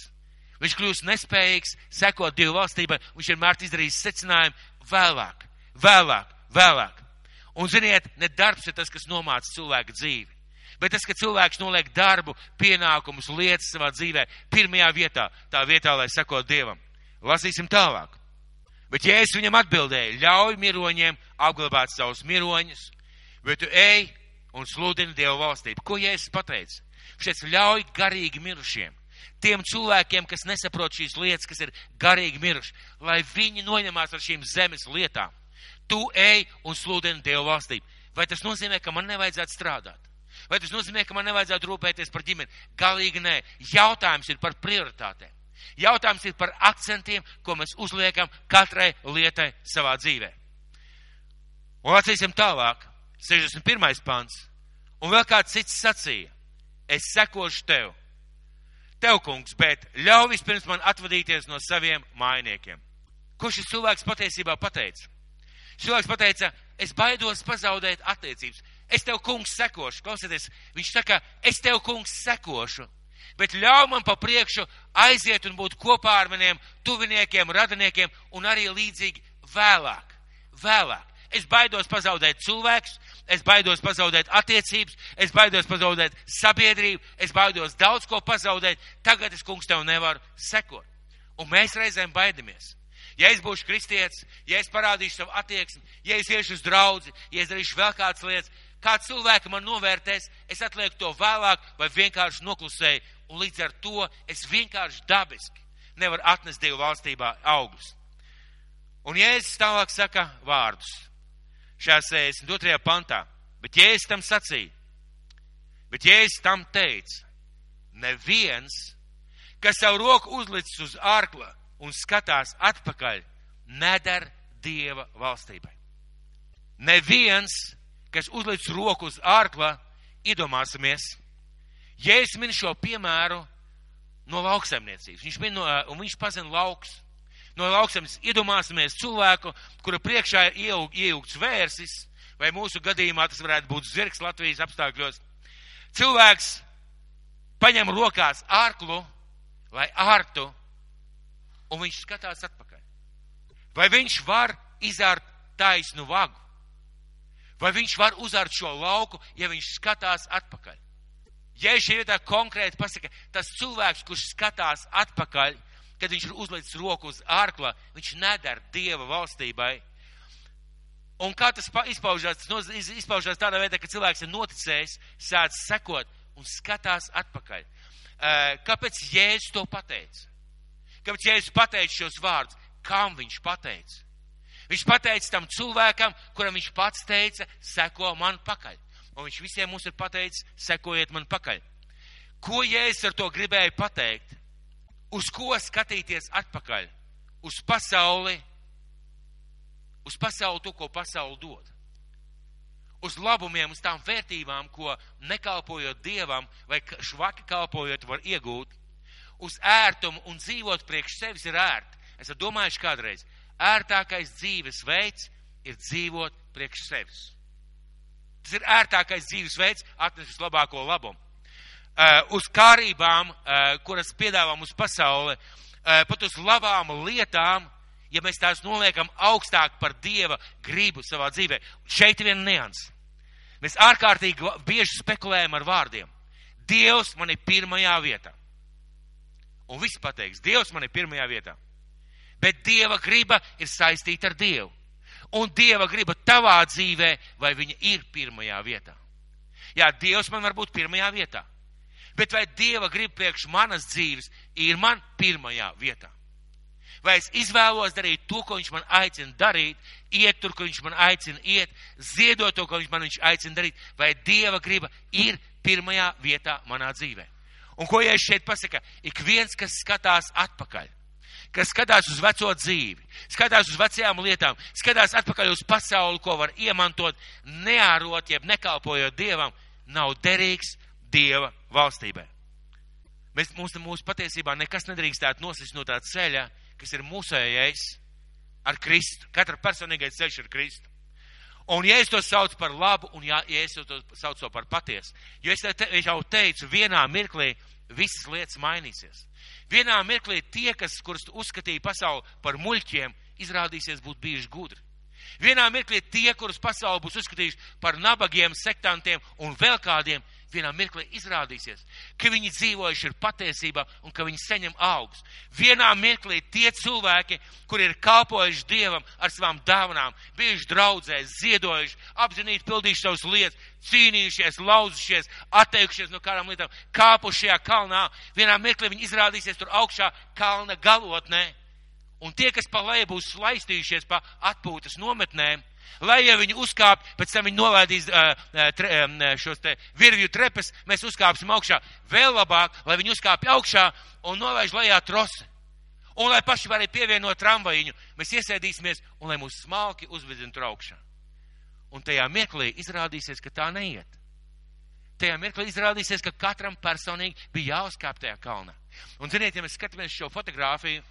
viņš kļūst nespējīgs sekot Dieva valstībai, viņš vienmēr izdarīs secinājumu vēlāk, vēlāk, vēlāk. Un ziniet, ne darbs ir tas, kas nomāca cilvēka dzīvi. Bet tas, ka cilvēks noliek darbu, pienākumus, lietas savā dzīvē pirmajā vietā, tā vietā, lai sekot Dievam. Lasīsim tālāk. Bet ja es viņam atbildēju, ļauj miroņiem apglabāt savus miroņus, bet tu ej un sludini Dievu valstību. Ko Jēzus pateica? Šeit ļauj garīgi mirušiem. Tiem cilvēkiem, kas nesaprot šīs lietas, kas ir garīgi miruši, lai viņi noņemās ar šīm zemes lietām. Tu ej un sludini Dievu valstību. Vai tas nozīmē, ka man nevajadzētu strādāt? Vai tas nozīmē, ka man nevajadzētu rūpēties par ģimeni? Galīgi nē. Jautājums ir par prioritātēm. Jautājums ir par akcentiem, ko mēs uzliekam katrai lietai savā dzīvē. Un lasīsim tālāk. 61. pants. Un vēl kāds cits sacīja. Es sekošu tev. Tev, kungs, bet ļauj vispirms man atvadīties no saviem mainiekiem. Ko šis cilvēks patiesībā pateica? Cilvēks pateica, es baidos pazaudēt attiecības. Es tev, kungs, sekošu. Klausieties, viņš saka, es tev, kungs, sekošu. Bet ļauj man pa priekšu aiziet un būt kopā ar maniem tuviniekiem, radiniekiem un arī līdzīgi vēlāk. Vēlāk. Es baidos pazaudēt cilvēkus, es baidos pazaudēt attiecības, es baidos pazaudēt sabiedrību, es baidos daudz ko pazaudēt. Tagad es, kungs, tev nevaru sekot. Un mēs reizēm baidamies. Ja es būšu kristietis, ja es parādīšu savu attieksmi, ja es iešu uz draudzi, ja es darīšu vēl kādas lietas, kā cilvēki man novērtēs, es atlieku to vēlāk vai vienkārši noklusēju, un līdz ar to es vienkārši dabiski nevaru atnest Dievu valstībā augļus. Un Jēzus tālāk saka vārdus šajā 62. pantā, bet Jēzus tam sacīja, bet Jēzus tam teica, neviens, kas savu roku uzlicis uz ārkla un skatās atpakaļ, nedara Dieva valstībai. Neviens, kas uzliec roku uz ārkla, iedomāsimies, ja es minu šo piemēru no lauksaimniecības, viņš min no, un viņš pazina lauks. No lauksaimniecības iedomāsimies cilvēku, kura priekšā ir ieaug, ieaugts vērsis, vai mūsu gadījumā tas varētu būt zirgs Latvijas apstākļos. Cilvēks paņem rokās ārklu, lai ārtu, un viņš skatās atpakaļ. Vai viņš var izārt taisnu vagu? Vai viņš var uzārt šo lauku, ja viņš skatās atpakaļ? Ja šī vietā konkrēti pasaka, tas cilvēks, kurš skatās atpakaļ, kad viņš ir uzlicis roku uz ārkla, viņš nedara Dieva valstībai. Un kā tas izpaužās? Tas izpaužās tādā veidā, ka cilvēks ir noticējis, sāc sekot un skatās atpakaļ. Kāpēc Jēzus to pateica? Kāpēc Jēzus pateica šos vārdus? Kam viņš pateica? Viņš pateica tam cilvēkam, kuram viņš pats teica, seko man pakaļ. Un viņš visiem mums ir pateicis, sekojiet man pakaļ. Ko Jēzus ar to gribēja pateikt? Uz ko skatīties atpakaļ? Uz pasauli, uz pasauli to, ko pasauli dod. Uz labumiem, uz tām vērtībām, ko nekalpojot Dievam vai švaki kalpojot var iegūt. Uz ērtumu un dzīvot priekš sevis ir ērti. Es domāju, kādreiz ērtākais dzīves veids ir dzīvot priekš sevis. Tas ir ērtākais dzīves veids, atnes vislabāko labumu. Uh, uz kārībām, uh, kuras piedāvā mums pasaule, uh, pat uz labām lietām, ja mēs tās noliekam augstāk par Dieva gribu savā dzīvē. Šeit ir viena nians. Mēs ārkārtīgi bieži spekulējam ar vārdiem. Dievs man ir pirmajā vietā. Un viss pateiks, Dievs man ir pirmajā vietā. Bet Dieva griba ir saistīta ar Dievu. Un Dieva griba tavā dzīvē, vai viņa ir pirmajā vietā. Jā, Dievs man var būt pirmajā vietā. Bet vai Dieva grib priekš manas dzīves ir man pirmajā vietā? Vai es izvēlos darīt to, ko viņš man aicina darīt, iet tur, kur viņš man aicina iet, ziedot to, ko viņš man viņš aicina darīt, vai Dieva griba ir pirmajā vietā manā dzīvē? Un ko ja es šeit pasaku? Ik viens, kas skatās atpakaļ, kas skatās uz veco dzīvi, skatās uz vecajām lietām, skatās atpakaļ uz pasauli, ko var iemantot, neārot, jeb nekalpojot Dievam, nav derīgs Dieva valstībā. Mēs, mums, mūsu patiesībā nekas nedrīkstētu nosist no tā ceļa, kas ir mūsējais ar Kristu. Katra personīgais ceļš ir Kristu. Un ja es to saucu par labu, un ja, ja es to saucu par patiesu, jo es, te, es jau teicu, vienā mirklī visas lietas mainīsies. Vienā mirklī tie, kas, kurus uzskatīja pasauli par muļķiem, izrādīsies būt bijuši gudri. Vienā mirklī tie, kurus pasauli būs uzskatījuši par nabagiem, sektantiem un vēl kādiem, vienā mirklī izrādīsies, ka viņi dzīvojuši ir patiesībā un ka viņi saņem augus. Vienā mirklī tie cilvēki, kuri ir kalpojuši Dievam ar savām dāvanām, bijuši draudzēs, ziedojuši, apzinīgi pildījuši savus lietas, cīnījušies, lauzušies, atteikušies no kādām lietām, kāpuši šajā kalnā, vienā mirklī viņi izrādīsies tur augšā kalna galotnē. Un tie, kas pa leju būs laistījušies pa atpūtas nometnēm, lai ja viņi uzkāp, pēc tam viņi nolaidīs uh, tre, um, šos te virvju trepes, mēs uzkāpsim augšā vēl labāk, lai viņi uzkāpj augšā un nolaiž lejā trosi. Un lai paši varētu pievienot tramvajiņu, mēs iesēdīsimies un lai mūs smalki uzvedina tur augšā. Un tajā mirklī izrādīsies, ka tā neiet. Tajā mirklī izrādīsies, ka katram personīgi bija jāuzkāp tajā kalnā. Un, ziniet, ja mēs skatāmies šo fotografiju,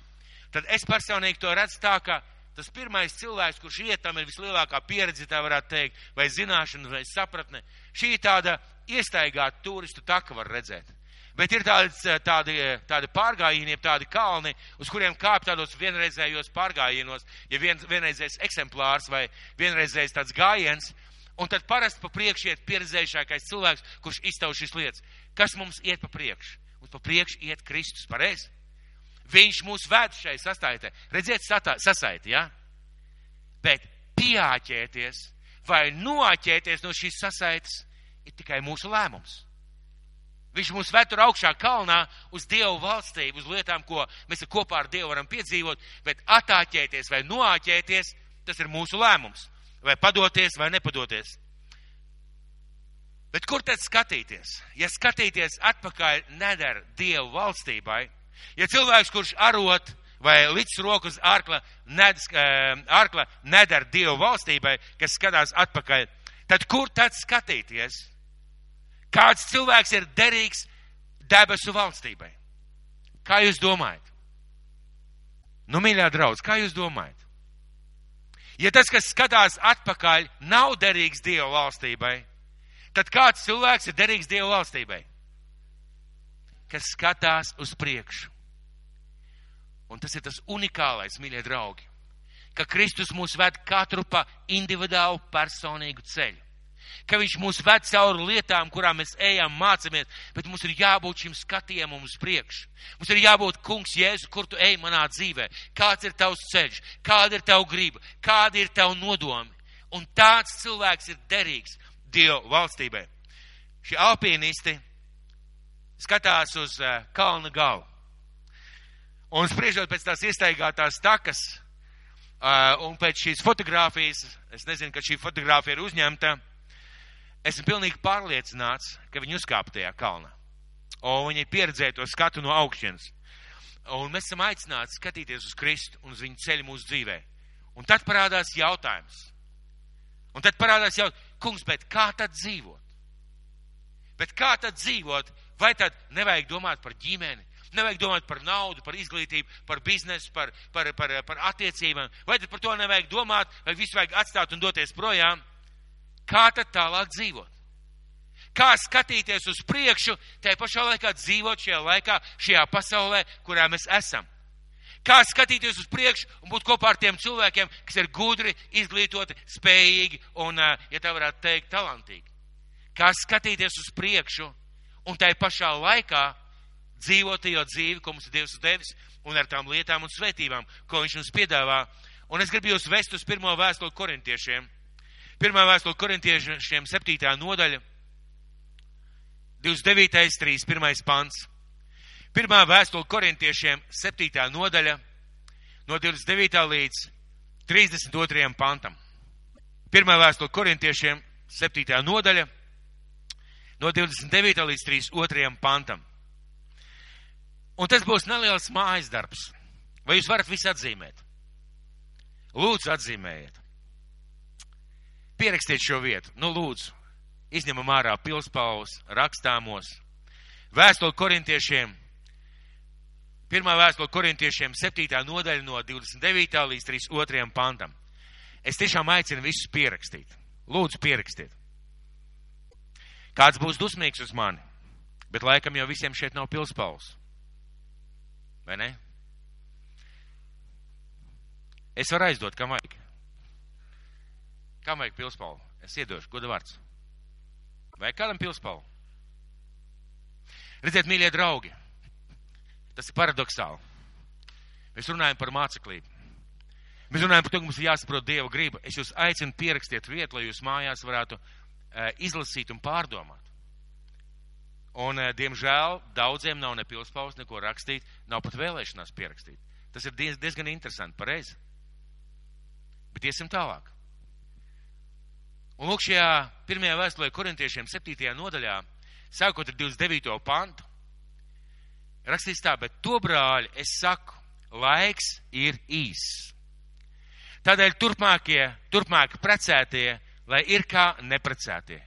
tad es personīgi to redzu tā, ka tas pirmais cilvēks, kurš iet, tam ir vislielākā pieredze, tā varētu teikt, vai zināšana, vai sapratne. Šī tāda iestaigāta turistu taka var redzēt. Bet ir tādi, tādi, tādi pārgājieni, tādi kalni, uz kuriem kāp tādos vienreizējos pārgājienos, ja vien, vienreizējs eksemplārs vai vienreizējs tāds gājiens, un tad parasti pa priekšu iet pieredzējušākais cilvēks, kurš iztauž šīs lietas. Kas mums iet pa priekšu? Mums pa priekšu iet Kristus, pareizi? Viņš mūs ved šai sasaitē. Redziet, satā, sasaiti, ja? Bet pieāķēties vai noāķēties no šīs sasaites ir tikai mūsu lēmums. Viņš mūs ved tur augšā kalnā uz Dievu valstību, uz lietām, ko mēs kopā ar Dievu varam piedzīvot, bet attāķēties vai noāķēties, tas ir mūsu lēmums. Vai padoties vai nepadoties. Bet kur tad skatīties? Ja skatīties atpakaļ nedara Dievu valstībai, Ja cilvēks, kurš arot vai līdz rokas ārkla, ned, ārkla nedara Dievu valstībai, kas skatās atpakaļ, tad kur tad skatīties? Kāds cilvēks ir derīgs debesu valstībai? Kā jūs domājat? Nu, mīļā draudz, kā jūs domājat? Ja tas, kas skatās atpakaļ, nav derīgs Dieva valstībai, tad kāds cilvēks ir derīgs Dieva valstībai? Kas skatās uz priekšu. Un tas ir tas unikālais, mīļie draugi, ka Kristus mūs ved katru pa individuālu personīgu ceļu. Ka viņš mūs ved cauri lietām, kurām mēs ejam, mācāmies, bet mums ir jābūt šim skatījumam uz priekšu. Mums ir jābūt, kungs, Jēzu, kur tu ej manā dzīvē, kāds ir tavs ceļš, kāda ir tava griba, kāda ir tava nodomi. Un tāds cilvēks ir derīgs Dieva valstībā. Šie alpīnisti skatās uz uh, kalna galu. Un spriežot pēc tās iestaigātās takas, uh, un pēc šīs fotogrāfijas, es nezinu, ka šī fotogrāfija ir uzņemta, esmu pilnīgi pārliecināts, ka viņi uzkāpa tajā kalnā. Un viņi pieredzēja to skatu no augšienes. Un mēs esam aicināti skatīties uz Kristu un uz viņu ceļu mūsu dzīvē. Un tad parādās jautājums. Un tad parādās jautājums, kungs, bet kā tad dzīvot? Bet kā tad dzīvot? Vai tad nevajag domāt par ģimeni? Nevajag domāt par naudu, par izglītību, par biznesu, par, par, par, par attiecībām. Vai tad par to nevajag domāt, vai visu vajag atstāt un doties projām? Kā tad tālāk dzīvot? Kā skatīties uz priekšu, tajā pašā laikā dzīvot šajā laikā, šajā pasaulē, kurā mēs esam? Kā skatīties uz priekšu un būt kopā ar tiem cilvēkiem, kas ir gudri, izglītoti, spējīgi un, ja tā varētu teikt, talantīgi? Kā skatīties uz priekšu un tajā pašā laikā dzīvotajā dzīvi, ko mums Dievs devis, un ar tām lietām un svētībām, ko viņš mums piedāvā. Un es gribu jūs vest uz pirmo vēstuli korintiešiem. Pirmā vēstule korintiešiem, septītā nodaļa, 29. 31. pants. Pirmā vēstule korintiešiem, septītā nodaļa, no 29. līdz 32. pantam. Pirmā vēstule korintiešiem, septītā nodaļa, no 29. līdz 32. pantam. Un tas būs neliels mājas darbs. Vai jūs varat visu atzīmēt? Lūdzu, atzīmējiet. Pierakstiet šo vietu. Nu, lūdzu, izņemam ārā pilspaules, rakstāmos. Vēstuli korintiešiem. Pirmā vēstule korintiešiem, 7. nodaļa no 29. līdz 32. pantam. Es tiešām aicinu visus pierakstīt. Lūdzu, pierakstiet. Kāds būs dusmīgs uz mani, bet laikam jau visiem šeit nav pilspaules. Vai ne? Es varu aizdot, kam vajag. Kam vajag pilspaulu? Es iedošu, goda vārds. Vai kādam pilspaulu? Redziet, mīļie draugi, tas ir paradoxāli. Mēs runājam par māceklību. Mēs runājam par to, ka mums ir jāsaprot Dieva griba. Es jūs aicinu pierakstiet vietu, lai jūs mājās varētu izlasīt un pārdomāt. Un, uh, diemžēl, daudziem nav ne pilspaules, neko rakstīt, nav pat vēlēšanās pierakstīt. Tas ir diez, diezgan interesanti, pareizi. Bet iesim tālāk. Un lūk, šajā pirmajā vēstulē korintiešiem 7. nodaļā, sākot ar 29. pantu, rakstīts tā, bet to brāļi es saku, laiks ir īss. Tādēļ turpmākie, turpmāk precētie, lai ir kā neprecētie.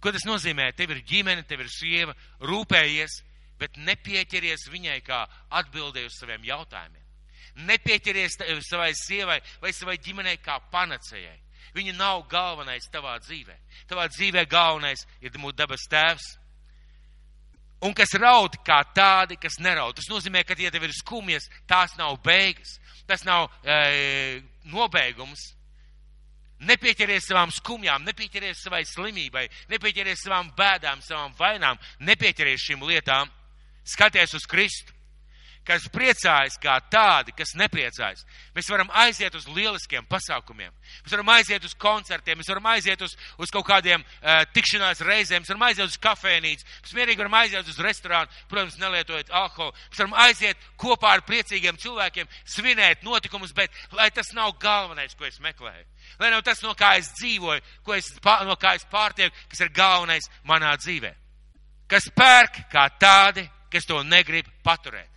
Ko tas nozīmē? Tev ir ģimene, tev ir sieva, rūpējies, bet nepieķeries viņai kā atbildēji uz saviem jautājumiem. Nepieķeries savai sievai vai savai ģimenei kā panacējai. Viņa nav galvenais tavā dzīvē. Tavā dzīvē galvenais ir mūsu dabas tēvs. Un kas raud kā tādi, kas neraud. Tas nozīmē, ka, ja tev ir skumjas, tās nav beigas. Tas nav e, nobeigums. Nepieķeries savām skumjām, nepieķeries savai slimībai, nepieķeries savām bēdām, savām vainām, nepieķeries šīm lietām. Skaties uz Kristu kas priecājas kā tādi, kas nepriecājas. Mēs varam aiziet uz lieliskiem pasākumiem, mēs varam aiziet uz koncertiem, mēs varam aiziet uz, uz kaut kādiem uh, tikšanās reizēm, mēs varam aiziet uz kafēnīcu, mēs mierīgi varam aiziet uz restorānu, protams, nelietojot alkoholu. Mēs varam aiziet kopā ar priecīgiem cilvēkiem, svinēt notikumus, bet lai tas nav galvenais, ko es meklēju. Lai nav tas, no kā es dzīvoju, ko es, no kā es pārtieku, kas ir galvenais manā dzīvē. Kas pērk kā tādi, kas to negrib paturēt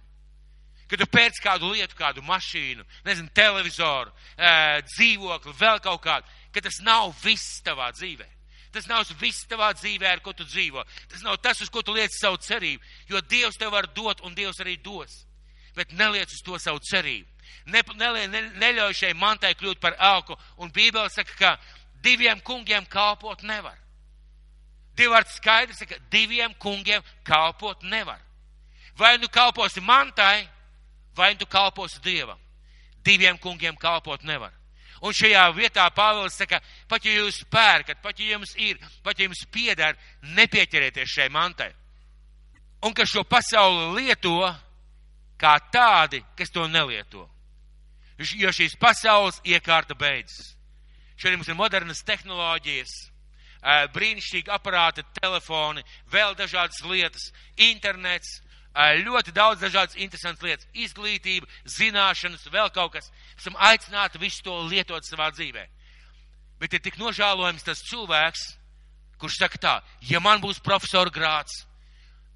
kad tu pēc kādu lietu, kādu mašīnu, nezinu, televizoru, dzīvokli, vēl kaut kādu, ka tas nav viss tavā dzīvē. Tas nav viss tavā dzīvē, ar ko tu dzīvo. Tas nav tas, uz ko tu liec savu cerību, jo Dievs tev var dot un Dievs arī dos. Bet neliec uz to savu cerību. Ne, ne, ne, neļauj šai mantai kļūt par elku. Un Bībele saka, ka diviem kungiem kalpot nevar. Dievvārds skaidrs, ka diviem kungiem kalpot nevar. Vai nu kalposi mantai, vai tu kalposi Dievam. Diviem kungiem kalpot nevar. Un šajā vietā Pāvils saka, pat ja jūs pērkat, pat ja jums ir, pat ja jums pieder, nepieķerieties šai mantai. Un ka šo pasauli lieto kā tādi, kas to nelieto. Jo šīs pasaules iekārta beidzas. Šodien mums ir modernas tehnoloģijas, brīnišķīgi aparāti, telefoni, vēl dažādas lietas, internets, ļoti daudz dažādas interesantas lietas, izglītība, zināšanas, vēl kaut kas. Esam aicināti visu to lietot savā dzīvē. Bet ir tik nožēlojams tas cilvēks, kurš saka tā, ja man būs profesora grāts,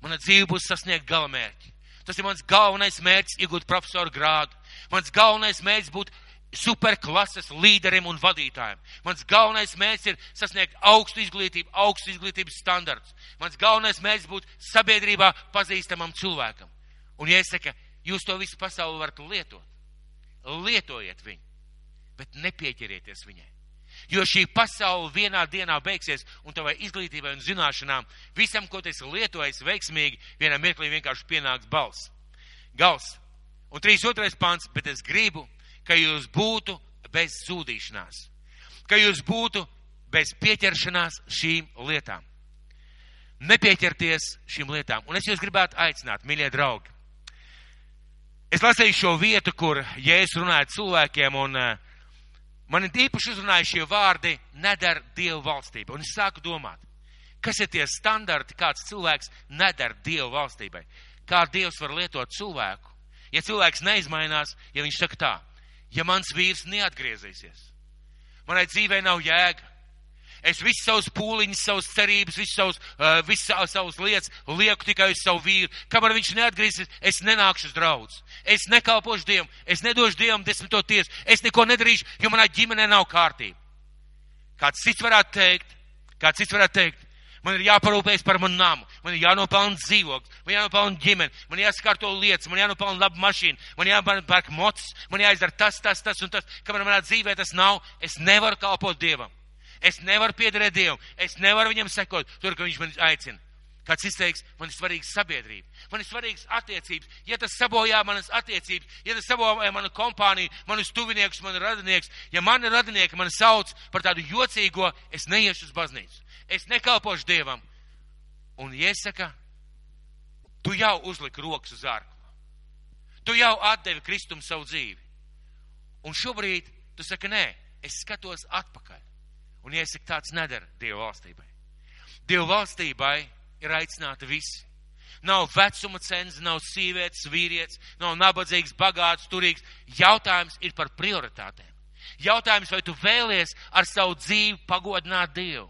mana dzīve būs sasniegt galamērķi. Tas ir mans galvenais mērķis iegūt profesora grādu. Mans galvenais mērķis būt superklases līderiem un vadītājiem. Mans galvenais mērķis ir sasniegt augstu izglītību, augstu izglītības standartus. Mans galvenais mērķis būt sabiedrībā pazīstamam cilvēkam. Un ja es saku, jūs to visu pasauli varat lietot, lietojiet viņu, bet nepieķerieties viņai. Jo šī pasaule vienā dienā beigsies, un tavai izglītībai un zināšanām, visam, ko tu esi lietojis veiksmīgi, vienā mirklī vienkārši pienāks balss. Gals. Un 3.2. pants, bet es gribu, ka jūs būtu bez zudīšanās, ka jūs būtu bez pieķeršanās šīm lietām. Nepieķerties šīm lietām. Un es jūs gribētu aicināt, mīļie draugi. Es lasīju šo vietu, kur Jēzus runāja cilvēkiem, un uh, man īpaši uzrunāja šie vārdi nedara Dievu valstību. Un es sāku domāt, kas ir tie standarti, kāds cilvēks nedara Dievu valstībai. Kā Dievs var lietot cilvēku, ja cilvēks neizmainās, ja viņš saka tā, ja mans vīrs neatgriezīsies, manai dzīvei nav jēga. Es visu savus pūliņus, savus cerības, visu savus, uh, visu savus lietas lieku tikai uz savu vīru. Kamēr viņš neatgriezīsies, es nenākšu uz draudz. Es nekalpošu Dievam, es nedošu Dievam desmito tiesu, es neko nedarīšu, jo manā ģimenē nav kārtība. Kāds cits varētu teikt, kāds cits varētu teikt, man ir jāparūpējas par manu namu, man ir jānopelna dzīvoklis, man jānopelna ģimene, man jāskārto lietas, man jānopelna laba mašīna, man jāpērk mocis, man jāizdara tas, tas, tas un tas. Kamēr manā dzīvē tas nav, es nevaru kalpot Dievam. Es nevaru piederēt Dievam, es nevaru viņam sekot, tur, ka viņš man aicina. Kāds izteiks, man ir svarīga sabiedrība, man ir svarīgas attiecības. Ja tas sabojā manas attiecības, ja tas sabojā manu kompāniju, manus tuviniekus, manu radinieks, ja mani radinieki mani sauc par tādu jocīgo, es neiešu uz baznīcu. Es nekalpošu Dievam. Un iesaka, tu jau uzliki rokas uz ārku. Tu jau atdevi Kristum savu dzīvi. Un šobrīd tu saki, nē, es skatos atpakaļ. Un iesaka, tāds nedara Dieva valstībai. Dieva valstībai ir aicināti visi. Nav vecuma cenza, nav sievietes, vīrietis, nav nabadzīgs, bagāts, turīgs. Jautājums ir par prioritātēm. Jautājums, vai tu vēlies ar savu dzīvi pagodināt Dievu?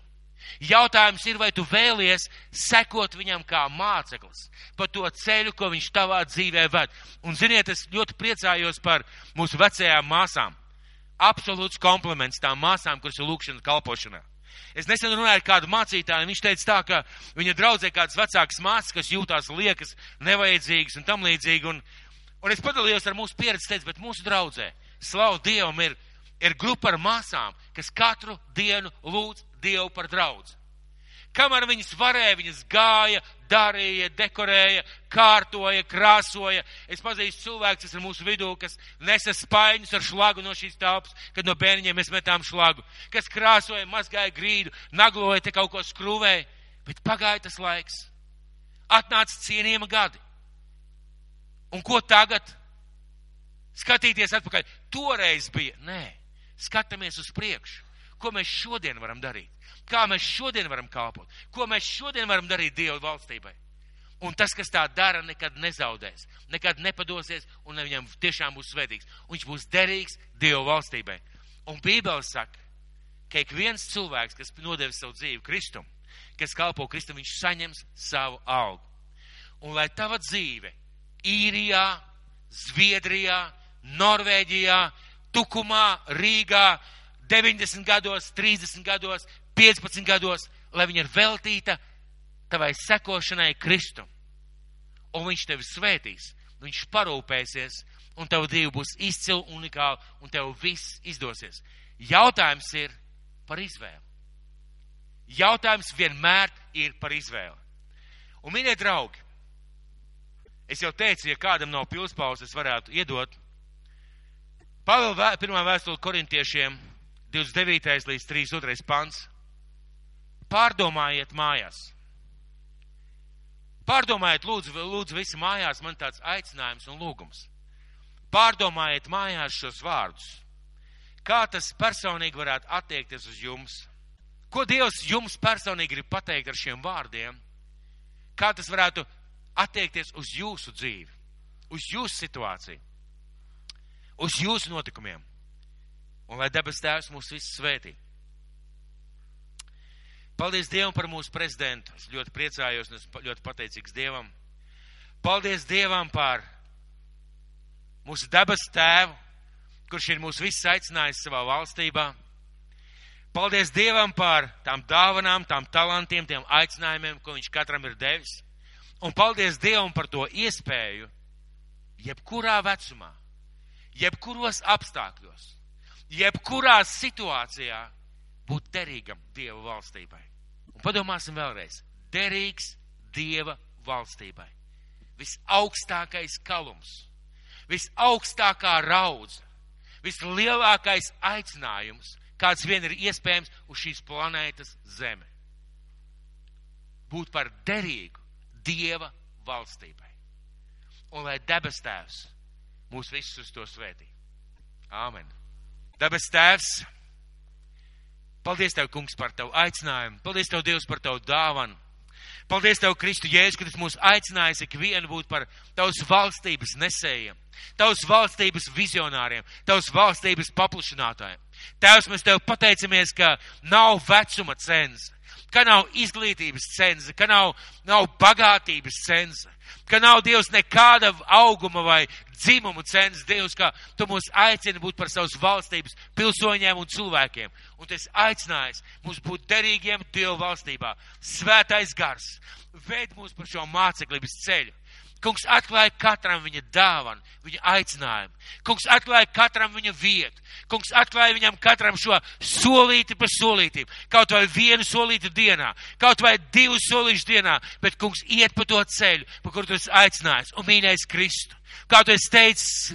Jautājums ir, vai tu vēlies sekot viņam kā māceklis pa to ceļu, ko viņš tavā dzīvē ved. Un ziniet, es ļoti priecājos par mūsu vecajām māsām. Absolūts kompliments tām māsām, kuras ir lūkšanas kalpošanā. Es nesen runāju ar kādu mācītāju, un viņš teica tā, ka viņa draudzē kādas vecākas māsas, kas jūtās liekas, nevajadzīgas un tam līdzīgi. Un, un es padalījos ar mūsu pieredzi, teicu, bet mūsu draudzē, slavu Dievam, ir, ir grupa ar māsām, kas katru dienu lūdz Dievu par draudz. Kamēr viņas varēja, viņas gāja, darīja, dekorēja, kārtoja, krāsoja. Es pazīstu cilvēku, kas ir mūsu vidū, kas nesa spaiņus ar šlagu no šīs telpas, kad no bērniņiem mēs metām šlagu, kas krāsoja, mazgāja grīdu, nagloja te kaut ko skrūvēja, bet pagāja tas laiks. Atnāca cienījama gadi. Un ko tagad? Skatīties atpakaļ. Toreiz bija. Nē, skatāmies uz priekšu. Ko mēs šodien varam darīt? Kā mēs šodien varam kalpot? Ko mēs šodien varam darīt Dieva valstībai? Un tas, kas tā dara, nekad nezaudēs, nekad nepadosies un viņam tiešām būs svētīgs. Un viņš būs derīgs Dieva valstībai. Un Bībele saka, ka ik viens cilvēks, kas nodevis savu dzīvi Kristum, kas kalpo Kristum, viņš saņems savu algu. Un lai tava dzīve īrijā, Zviedrijā, Norvēģijā, Tukumā, Rīgā, 90 gados, 30 gados, 15 gados, lai viņa ir veltīta tavai sekošanai Kristum. Un viņš tevi svētīs, viņš parūpēsies, un tev dzīve būs izcila, unikāla, un tev viss izdosies. Jautājums ir par izvēli. Jautājums vienmēr ir par izvēli. Un, mīļie draugi, es jau teicu, ja kādam nav pilspauzes, varētu iedot. Pāvila pirmā vēstule korintiešiem 29. līdz 32. pants. Pārdomājiet mājās. Pārdomājiet, lūdzu, lūdzu, visi mājās, man tāds aicinājums un lūgums. Pārdomājiet mājās šos vārdus. Kā tas personīgi varētu attiekties uz jums? Ko Dievs jums personīgi grib pateikt ar šiem vārdiem? Kā tas varētu attiekties uz jūsu dzīvi, uz jūsu situāciju, uz jūsu notikumiem? Un lai debes tēvs mūs visus svētī. Paldies Dievam par mūsu prezidentu. Es ļoti priecājos un esmu ļoti pateicīgs Dievam. Paldies Dievam par mūsu debes tēvu, kurš ir mūs visus aicinājis savā valstībā. Paldies Dievam par tām dāvanām, tām talantiem, tiem aicinājumiem, ko viņš katram ir devis. Un paldies Dievam par to iespēju, jebkurā vecumā, jebkuros apstākļos, jebkurā situācijā būt derīgam Dieva valstībai. Un padomāsim vēlreiz. Derīgs Dieva valstībai. Visaugstākais kalums, visaugstākā raudze, vislielākais aicinājums, kāds vien ir iespējams uz šīs planētas Zeme. Būt par derīgu Dieva valstībai. Un lai debes tēvs mūs visus uz to svētī. Āmen. Dabas tēvs, paldies Tev, kungs, par Tavu aicinājumu. Paldies Tev, Dievs, par Tavu dāvanu. Paldies Tev, Kristu Jēzus, ka tas mūs aicinājis ikvienu būt par Tavas valstības nesējiem, Tavas valstības vizionāriem, Tavas valstības paplašinātājiem. Tēvs, mēs Tev pateicamies, ka nav vecuma cenza, ka nav izglītības cenza, ka nav, nav bagātības cenza, ka nav Dievs nekāda auguma vai dzimumu cenza, Dievs, ka Tu mūs aicini būt par savas valstības pilsoņiem un cilvēkiem. Un tas aicinājis mūs būt derīgiem Dievu valstībā. Svētais gars, veid mūs par šo māceklības ceļu. Kungs atklāja katram viņa dāvanu, viņa aicinājumu. Kungs atklāja katram viņa vietu. Kungs atklāja viņam katram šo solīti pa solītīm. Kaut vai vienu solīti dienā, kaut vai divu solīšu dienā, bet kungs iet pa to ceļu, pa kuru tu esi aicinājis un mīnējis Kristu. Kā tu esi teicis,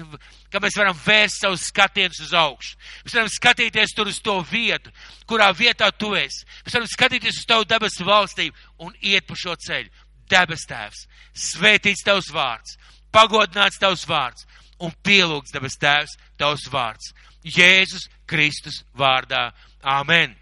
ka mēs varam vērst savus skatienus uz augšu. Mēs varam skatīties tur uz to vietu, kurā vietā tu esi. Mēs varam skatīties uz tavu debesu valstību un iet pa šo ceļu debes tēvs, svētīts tavs vārds, pagodināts tavs vārds un pielūgts debes tēvs tavs vārds. Jēzus Kristus vārdā. Āmen!